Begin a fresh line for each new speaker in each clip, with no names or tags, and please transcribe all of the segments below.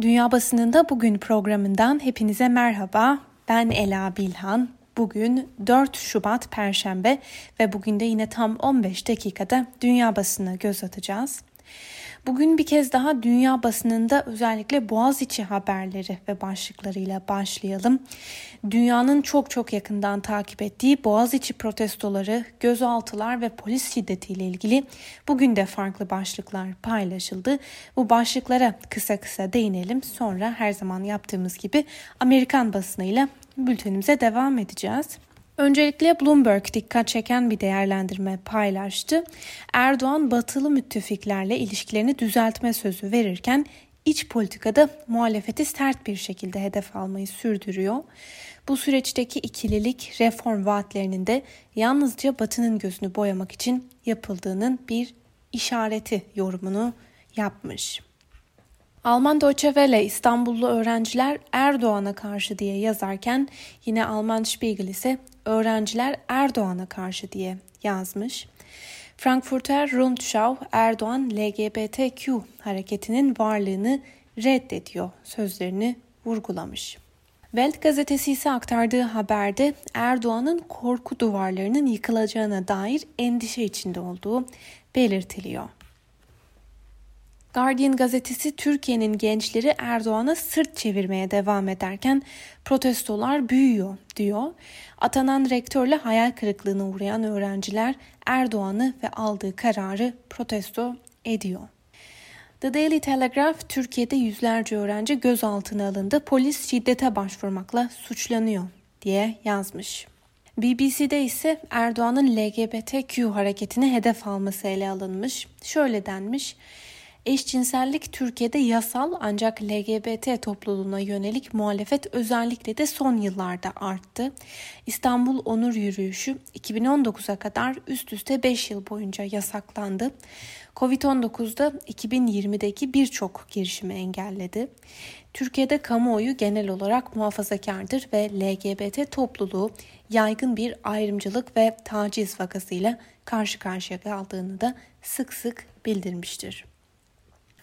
Dünya Basınında Bugün programından hepinize merhaba. Ben Ela Bilhan. Bugün 4 Şubat Perşembe ve bugün de yine tam 15 dakikada dünya basına göz atacağız. Bugün bir kez daha dünya basınında özellikle Boğaziçi haberleri ve başlıklarıyla başlayalım. Dünyanın çok çok yakından takip ettiği Boğaziçi protestoları, gözaltılar ve polis şiddetiyle ilgili bugün de farklı başlıklar paylaşıldı. Bu başlıklara kısa kısa değinelim. Sonra her zaman yaptığımız gibi Amerikan basınıyla bültenimize devam edeceğiz. Öncelikle Bloomberg dikkat çeken bir değerlendirme paylaştı. Erdoğan batılı müttefiklerle ilişkilerini düzeltme sözü verirken iç politikada muhalefeti sert bir şekilde hedef almayı sürdürüyor. Bu süreçteki ikililik reform vaatlerinin de yalnızca Batı'nın gözünü boyamak için yapıldığının bir işareti yorumunu yapmış. Alman Deutsche Welle İstanbullu öğrenciler Erdoğan'a karşı diye yazarken yine Alman Spiegel ise öğrenciler Erdoğan'a karşı diye yazmış. Frankfurter Rundschau Erdoğan LGBTQ hareketinin varlığını reddediyor sözlerini vurgulamış. Welt gazetesi ise aktardığı haberde Erdoğan'ın korku duvarlarının yıkılacağına dair endişe içinde olduğu belirtiliyor. Guardian gazetesi Türkiye'nin gençleri Erdoğan'a sırt çevirmeye devam ederken protestolar büyüyor diyor. Atanan rektörle hayal kırıklığına uğrayan öğrenciler Erdoğan'ı ve aldığı kararı protesto ediyor. The Daily Telegraph Türkiye'de yüzlerce öğrenci gözaltına alındı. Polis şiddete başvurmakla suçlanıyor diye yazmış. BBC'de ise Erdoğan'ın LGBTQ hareketini hedef alması ele alınmış. Şöyle denmiş. Eşcinsellik Türkiye'de yasal ancak LGBT topluluğuna yönelik muhalefet özellikle de son yıllarda arttı. İstanbul Onur Yürüyüşü 2019'a kadar üst üste 5 yıl boyunca yasaklandı. Covid-19'da 2020'deki birçok girişimi engelledi. Türkiye'de kamuoyu genel olarak muhafazakardır ve LGBT topluluğu yaygın bir ayrımcılık ve taciz vakasıyla karşı karşıya kaldığını da sık sık bildirmiştir.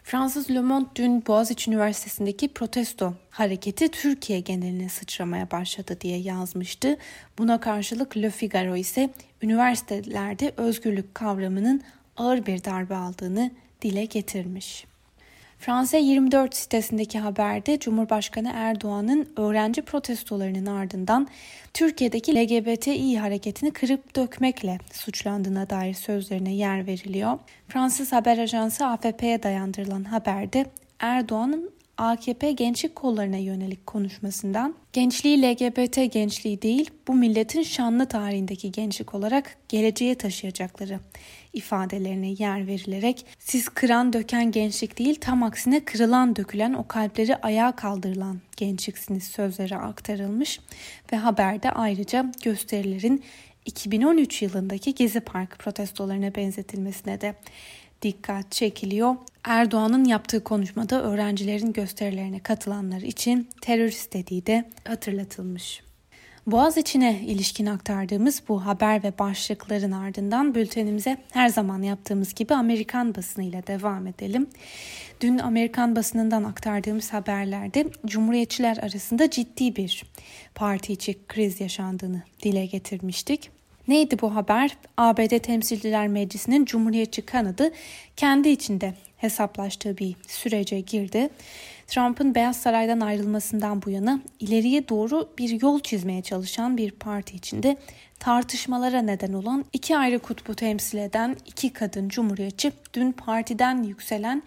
Fransız Le Monde dün Boğaziçi Üniversitesi'ndeki protesto hareketi Türkiye geneline sıçramaya başladı diye yazmıştı. Buna karşılık Le Figaro ise üniversitelerde özgürlük kavramının ağır bir darbe aldığını dile getirmiş. Fransa 24 sitesindeki haberde Cumhurbaşkanı Erdoğan'ın öğrenci protestolarının ardından Türkiye'deki LGBTİ hareketini kırıp dökmekle suçlandığına dair sözlerine yer veriliyor. Fransız haber ajansı AFP'ye dayandırılan haberde Erdoğan'ın AKP gençlik kollarına yönelik konuşmasından gençliği LGBT gençliği değil bu milletin şanlı tarihindeki gençlik olarak geleceğe taşıyacakları ifadelerine yer verilerek siz kıran döken gençlik değil tam aksine kırılan dökülen o kalpleri ayağa kaldırılan gençliksiniz sözleri aktarılmış ve haberde ayrıca gösterilerin 2013 yılındaki Gezi Parkı protestolarına benzetilmesine de dikkat çekiliyor. Erdoğan'ın yaptığı konuşmada öğrencilerin gösterilerine katılanlar için terörist dediği de hatırlatılmış. Boğaz içine ilişkin aktardığımız bu haber ve başlıkların ardından bültenimize her zaman yaptığımız gibi Amerikan basınıyla devam edelim. Dün Amerikan basınından aktardığımız haberlerde Cumhuriyetçiler arasında ciddi bir parti içi kriz yaşandığını dile getirmiştik. Neydi bu haber? ABD Temsilciler Meclisi'nin Cumhuriyetçi kanadı kendi içinde hesaplaştığı bir sürece girdi. Trump'ın Beyaz Saray'dan ayrılmasından bu yana ileriye doğru bir yol çizmeye çalışan bir parti içinde tartışmalara neden olan iki ayrı kutbu temsil eden iki kadın cumhuriyetçi dün partiden yükselen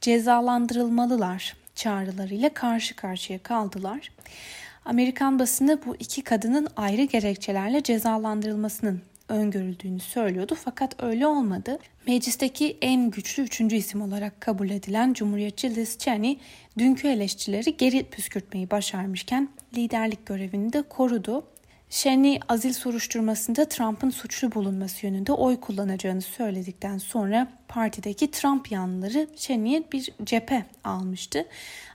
cezalandırılmalılar çağrılarıyla karşı karşıya kaldılar. Amerikan basını bu iki kadının ayrı gerekçelerle cezalandırılmasının öngörüldüğünü söylüyordu fakat öyle olmadı. Meclisteki en güçlü üçüncü isim olarak kabul edilen Cumhuriyetçi Liz Cheney dünkü eleştirileri geri püskürtmeyi başarmışken liderlik görevini de korudu. Cheney azil soruşturmasında Trump'ın suçlu bulunması yönünde oy kullanacağını söyledikten sonra partideki Trump yanlıları Cheney'e bir cephe almıştı.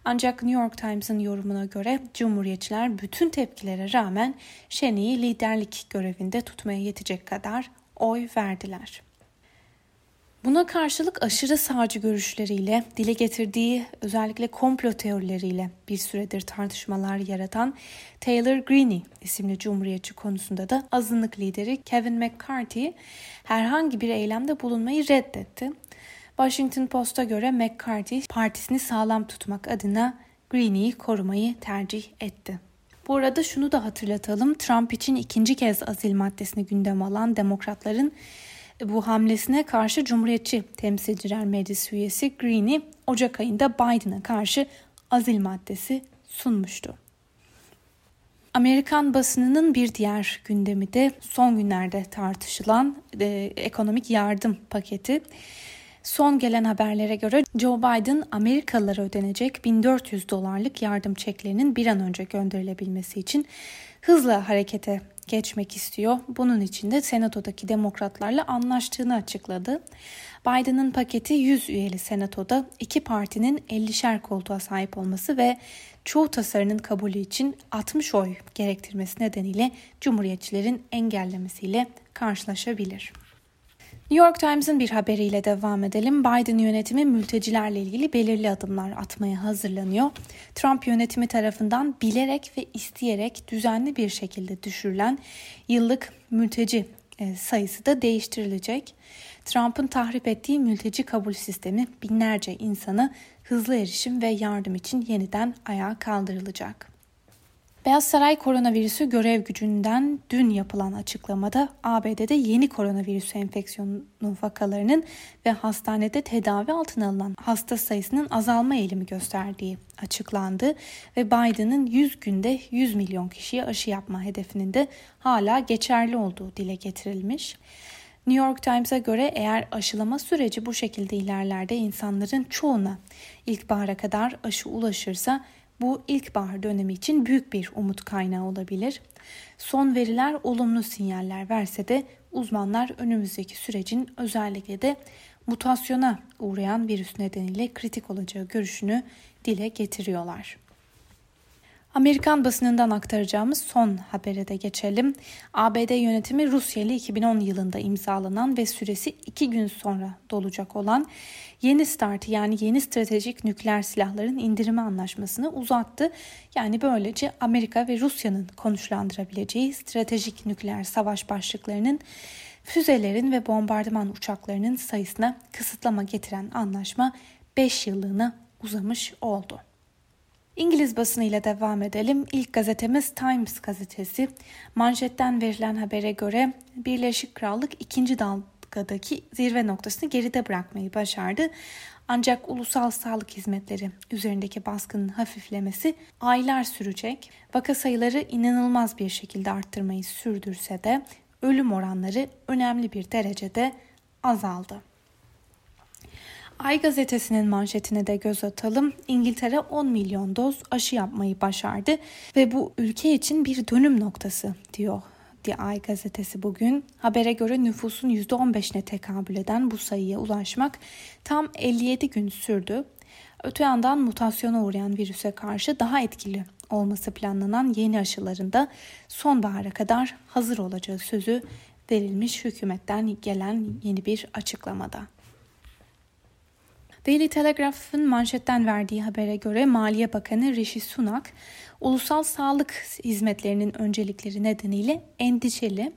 Ancak New York Times'ın yorumuna göre Cumhuriyetçiler bütün tepkilere rağmen Cheney'i liderlik görevinde tutmaya yetecek kadar oy verdiler. Buna karşılık aşırı sağcı görüşleriyle, dile getirdiği özellikle komplo teorileriyle bir süredir tartışmalar yaratan Taylor Greene isimli cumhuriyetçi konusunda da azınlık lideri Kevin McCarthy herhangi bir eylemde bulunmayı reddetti. Washington Post'a göre McCarthy partisini sağlam tutmak adına Greene'yi korumayı tercih etti. Bu arada şunu da hatırlatalım. Trump için ikinci kez azil maddesini gündem alan demokratların bu hamlesine karşı Cumhuriyetçi Temsilciler Meclisi üyesi Greeney Ocak ayında Biden'a karşı azil maddesi sunmuştu. Amerikan basınının bir diğer gündemi de son günlerde tartışılan e, ekonomik yardım paketi. Son gelen haberlere göre Joe Biden Amerikalılara ödenecek 1400 dolarlık yardım çeklerinin bir an önce gönderilebilmesi için hızla harekete geçmek istiyor. Bunun için de Senato'daki demokratlarla anlaştığını açıkladı. Biden'ın paketi 100 üyeli Senato'da iki partinin 50'şer koltuğa sahip olması ve çoğu tasarının kabulü için 60 oy gerektirmesi nedeniyle Cumhuriyetçilerin engellemesiyle karşılaşabilir. New York Times'ın bir haberiyle devam edelim. Biden yönetimi mültecilerle ilgili belirli adımlar atmaya hazırlanıyor. Trump yönetimi tarafından bilerek ve isteyerek düzenli bir şekilde düşürülen yıllık mülteci e, sayısı da değiştirilecek. Trump'ın tahrip ettiği mülteci kabul sistemi binlerce insanı hızlı erişim ve yardım için yeniden ayağa kaldırılacak. Beyaz Saray koronavirüsü görev gücünden dün yapılan açıklamada ABD'de yeni koronavirüs enfeksiyonu vakalarının ve hastanede tedavi altına alınan hasta sayısının azalma eğilimi gösterdiği açıklandı ve Biden'ın 100 günde 100 milyon kişiye aşı yapma hedefinin de hala geçerli olduğu dile getirilmiş. New York Times'a göre eğer aşılama süreci bu şekilde ilerlerde insanların çoğuna ilkbahara kadar aşı ulaşırsa bu ilkbahar dönemi için büyük bir umut kaynağı olabilir. Son veriler olumlu sinyaller verse de uzmanlar önümüzdeki sürecin özellikle de mutasyona uğrayan virüs nedeniyle kritik olacağı görüşünü dile getiriyorlar. Amerikan basınından aktaracağımız son habere de geçelim. ABD yönetimi Rusya ile 2010 yılında imzalanan ve süresi 2 gün sonra dolacak olan Yeni START yani yeni stratejik nükleer silahların indirimi anlaşmasını uzattı. Yani böylece Amerika ve Rusya'nın konuşlandırabileceği stratejik nükleer savaş başlıklarının füzelerin ve bombardıman uçaklarının sayısına kısıtlama getiren anlaşma 5 yıllığına uzamış oldu. İngiliz basınıyla devam edelim. İlk gazetemiz Times gazetesi. Manşetten verilen habere göre Birleşik Krallık ikinci dalgadaki zirve noktasını geride bırakmayı başardı. Ancak ulusal sağlık hizmetleri üzerindeki baskının hafiflemesi aylar sürecek. Vaka sayıları inanılmaz bir şekilde arttırmayı sürdürse de ölüm oranları önemli bir derecede azaldı. Ay gazetesinin manşetine de göz atalım. İngiltere 10 milyon doz aşı yapmayı başardı ve bu ülke için bir dönüm noktası diyor The Ay gazetesi bugün. Habere göre nüfusun %15'ine tekabül eden bu sayıya ulaşmak tam 57 gün sürdü. Öte yandan mutasyona uğrayan virüse karşı daha etkili olması planlanan yeni aşıların da sonbahara kadar hazır olacağı sözü verilmiş hükümetten gelen yeni bir açıklamada. Daily Telegraph'ın manşetten verdiği habere göre Maliye Bakanı Rishi Sunak, ulusal sağlık hizmetlerinin öncelikleri nedeniyle endişeli.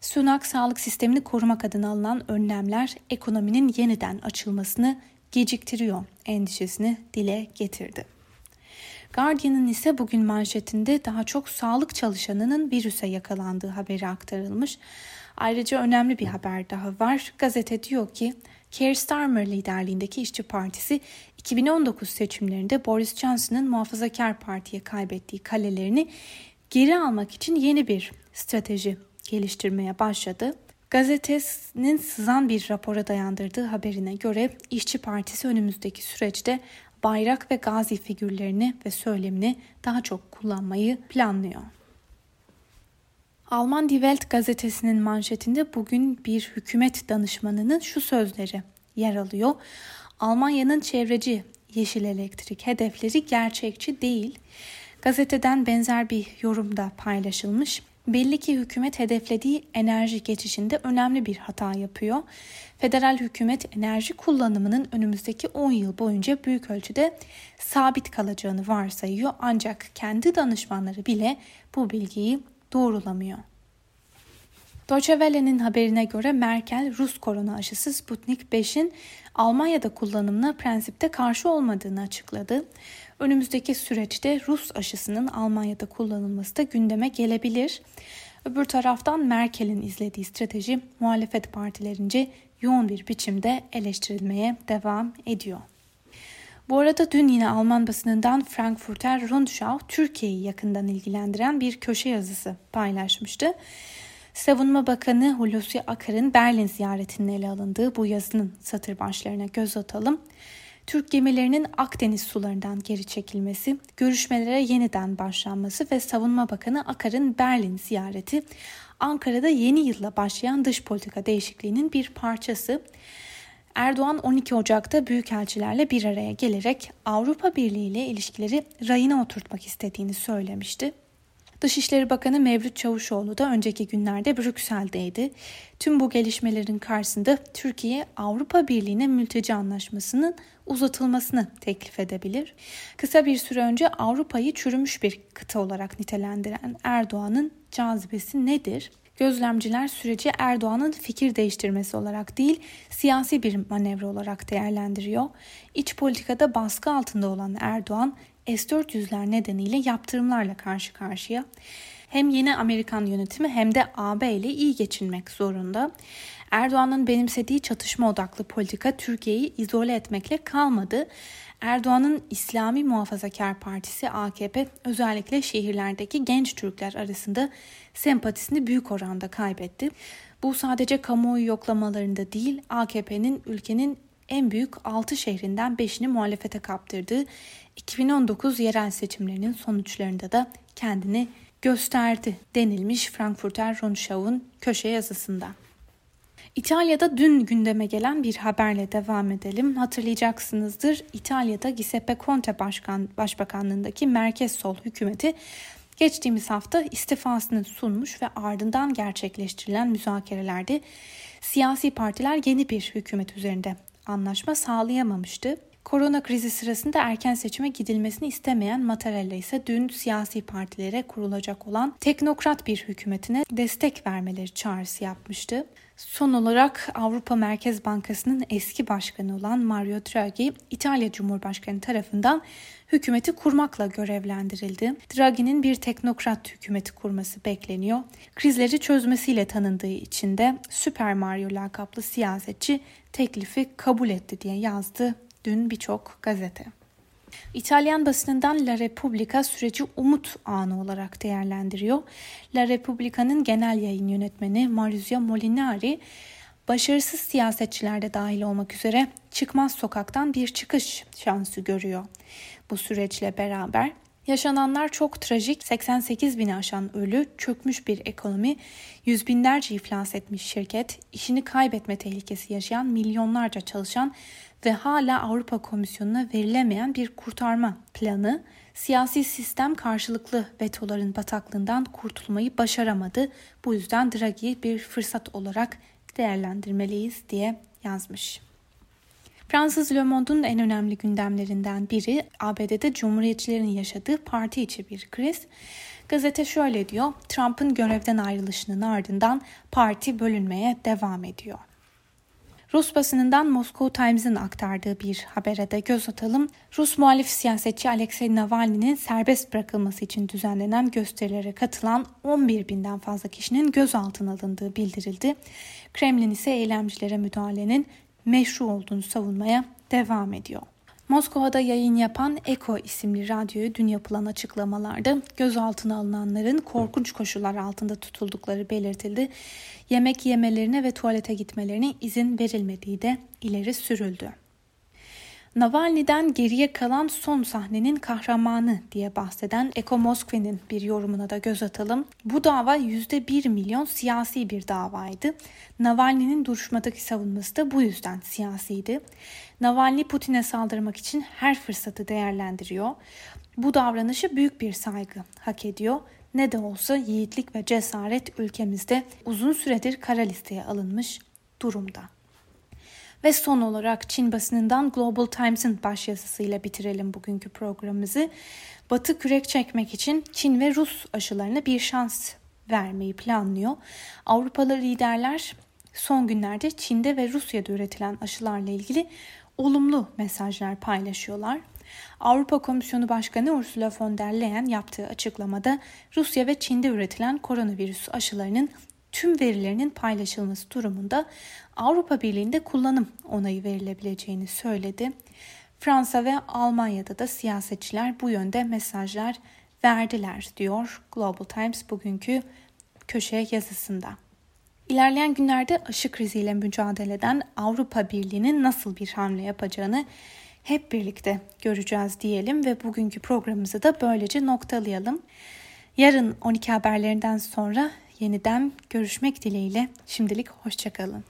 Sunak, sağlık sistemini korumak adına alınan önlemler ekonominin yeniden açılmasını geciktiriyor endişesini dile getirdi. Guardian'ın ise bugün manşetinde daha çok sağlık çalışanının virüse yakalandığı haberi aktarılmış. Ayrıca önemli bir haber daha var. Gazete diyor ki Keir Starmer liderliğindeki İşçi Partisi 2019 seçimlerinde Boris Johnson'ın Muhafazakar Parti'ye kaybettiği kalelerini geri almak için yeni bir strateji geliştirmeye başladı. Gazetesinin sızan bir rapora dayandırdığı haberine göre İşçi Partisi önümüzdeki süreçte bayrak ve gazi figürlerini ve söylemini daha çok kullanmayı planlıyor. Alman Die Welt gazetesinin manşetinde bugün bir hükümet danışmanının şu sözleri yer alıyor. Almanya'nın çevreci yeşil elektrik hedefleri gerçekçi değil. Gazeteden benzer bir yorum da paylaşılmış. Belli ki hükümet hedeflediği enerji geçişinde önemli bir hata yapıyor. Federal hükümet enerji kullanımının önümüzdeki 10 yıl boyunca büyük ölçüde sabit kalacağını varsayıyor ancak kendi danışmanları bile bu bilgiyi doğrulamıyor. Deutsche haberine göre Merkel Rus korona aşısı Sputnik 5'in Almanya'da kullanımına prensipte karşı olmadığını açıkladı. Önümüzdeki süreçte Rus aşısının Almanya'da kullanılması da gündeme gelebilir. Öbür taraftan Merkel'in izlediği strateji muhalefet partilerince yoğun bir biçimde eleştirilmeye devam ediyor. Bu arada dün yine Alman basınından Frankfurter Rundschau Türkiye'yi yakından ilgilendiren bir köşe yazısı paylaşmıştı. Savunma Bakanı Hulusi Akar'ın Berlin ziyaretinin ele alındığı bu yazının satır başlarına göz atalım. Türk gemilerinin Akdeniz sularından geri çekilmesi, görüşmelere yeniden başlanması ve Savunma Bakanı Akar'ın Berlin ziyareti Ankara'da yeni yılla başlayan dış politika değişikliğinin bir parçası. Erdoğan 12 Ocak'ta büyükelçilerle bir araya gelerek Avrupa Birliği ile ilişkileri rayına oturtmak istediğini söylemişti. Dışişleri Bakanı Mevlüt Çavuşoğlu da önceki günlerde Brüksel'deydi. Tüm bu gelişmelerin karşısında Türkiye Avrupa Birliği'ne mülteci anlaşmasının uzatılmasını teklif edebilir. Kısa bir süre önce Avrupa'yı çürümüş bir kıta olarak nitelendiren Erdoğan'ın cazibesi nedir? Gözlemciler süreci Erdoğan'ın fikir değiştirmesi olarak değil, siyasi bir manevra olarak değerlendiriyor. İç politikada baskı altında olan Erdoğan, S-400'ler nedeniyle yaptırımlarla karşı karşıya. Hem yeni Amerikan yönetimi hem de AB ile iyi geçinmek zorunda. Erdoğan'ın benimsediği çatışma odaklı politika Türkiye'yi izole etmekle kalmadı. Erdoğan'ın İslami Muhafazakar Partisi AKP özellikle şehirlerdeki genç Türkler arasında sempatisini büyük oranda kaybetti. Bu sadece kamuoyu yoklamalarında değil AKP'nin ülkenin en büyük 6 şehrinden 5'ini muhalefete kaptırdığı 2019 yerel seçimlerinin sonuçlarında da kendini gösterdi denilmiş Frankfurter Rundschau'un köşe yazısında. İtalya'da dün gündeme gelen bir haberle devam edelim. Hatırlayacaksınızdır İtalya'da Giuseppe Conte Başkan, Başbakanlığındaki Merkez Sol hükümeti geçtiğimiz hafta istifasını sunmuş ve ardından gerçekleştirilen müzakerelerde siyasi partiler yeni bir hükümet üzerinde anlaşma sağlayamamıştı. Korona krizi sırasında erken seçime gidilmesini istemeyen Mattarella ise dün siyasi partilere kurulacak olan teknokrat bir hükümetine destek vermeleri çağrısı yapmıştı. Son olarak Avrupa Merkez Bankası'nın eski başkanı olan Mario Draghi, İtalya Cumhurbaşkanı tarafından hükümeti kurmakla görevlendirildi. Draghi'nin bir teknokrat hükümeti kurması bekleniyor. Krizleri çözmesiyle tanındığı için de Süper Mario lakaplı siyasetçi teklifi kabul etti diye yazdı dün birçok gazete. İtalyan basınından La Repubblica süreci umut anı olarak değerlendiriyor. La Repubblica'nın genel yayın yönetmeni Maurizio Molinari, başarısız siyasetçilerde dahil olmak üzere çıkmaz sokaktan bir çıkış şansı görüyor. Bu süreçle beraber Yaşananlar çok trajik. 88 bini aşan ölü, çökmüş bir ekonomi, yüz binlerce iflas etmiş şirket, işini kaybetme tehlikesi yaşayan milyonlarca çalışan ve hala Avrupa Komisyonu'na verilemeyen bir kurtarma planı, siyasi sistem karşılıklı vetoların bataklığından kurtulmayı başaramadı. Bu yüzden Draghi'yi bir fırsat olarak değerlendirmeliyiz diye yazmış. Fransız Le Monde'un en önemli gündemlerinden biri ABD'de Cumhuriyetçilerin yaşadığı parti içi bir kriz. Gazete şöyle diyor, Trump'ın görevden ayrılışının ardından parti bölünmeye devam ediyor. Rus basınından Moscow Times'ın aktardığı bir habere de göz atalım. Rus muhalif siyasetçi Alexei Navalny'nin serbest bırakılması için düzenlenen gösterilere katılan 11 binden fazla kişinin gözaltına alındığı bildirildi. Kremlin ise eylemcilere müdahalenin meşru olduğunu savunmaya devam ediyor. Moskova'da yayın yapan Eko isimli radyoyu dün yapılan açıklamalarda gözaltına alınanların korkunç koşullar altında tutuldukları belirtildi. Yemek yemelerine ve tuvalete gitmelerine izin verilmediği de ileri sürüldü. Navalny'den geriye kalan son sahnenin kahramanı diye bahseden Eko Moskve'nin bir yorumuna da göz atalım. Bu dava %1 milyon siyasi bir davaydı. Navalny'nin duruşmadaki savunması da bu yüzden siyasiydi. Navalny Putin'e saldırmak için her fırsatı değerlendiriyor. Bu davranışı büyük bir saygı hak ediyor. Ne de olsa yiğitlik ve cesaret ülkemizde uzun süredir kara listeye alınmış durumda. Ve son olarak Çin basınından Global Times'ın başyazısıyla bitirelim bugünkü programımızı. Batı kürek çekmek için Çin ve Rus aşılarına bir şans vermeyi planlıyor. Avrupalı liderler son günlerde Çin'de ve Rusya'da üretilen aşılarla ilgili olumlu mesajlar paylaşıyorlar. Avrupa Komisyonu Başkanı Ursula von der Leyen yaptığı açıklamada Rusya ve Çin'de üretilen koronavirüs aşılarının tüm verilerinin paylaşılması durumunda Avrupa Birliği'nde kullanım onayı verilebileceğini söyledi. Fransa ve Almanya'da da siyasetçiler bu yönde mesajlar verdiler diyor Global Times bugünkü köşe yazısında. İlerleyen günlerde aşı kriziyle mücadele eden Avrupa Birliği'nin nasıl bir hamle yapacağını hep birlikte göreceğiz diyelim ve bugünkü programımızı da böylece noktalayalım. Yarın 12 haberlerinden sonra yeniden görüşmek dileğiyle şimdilik hoşçakalın.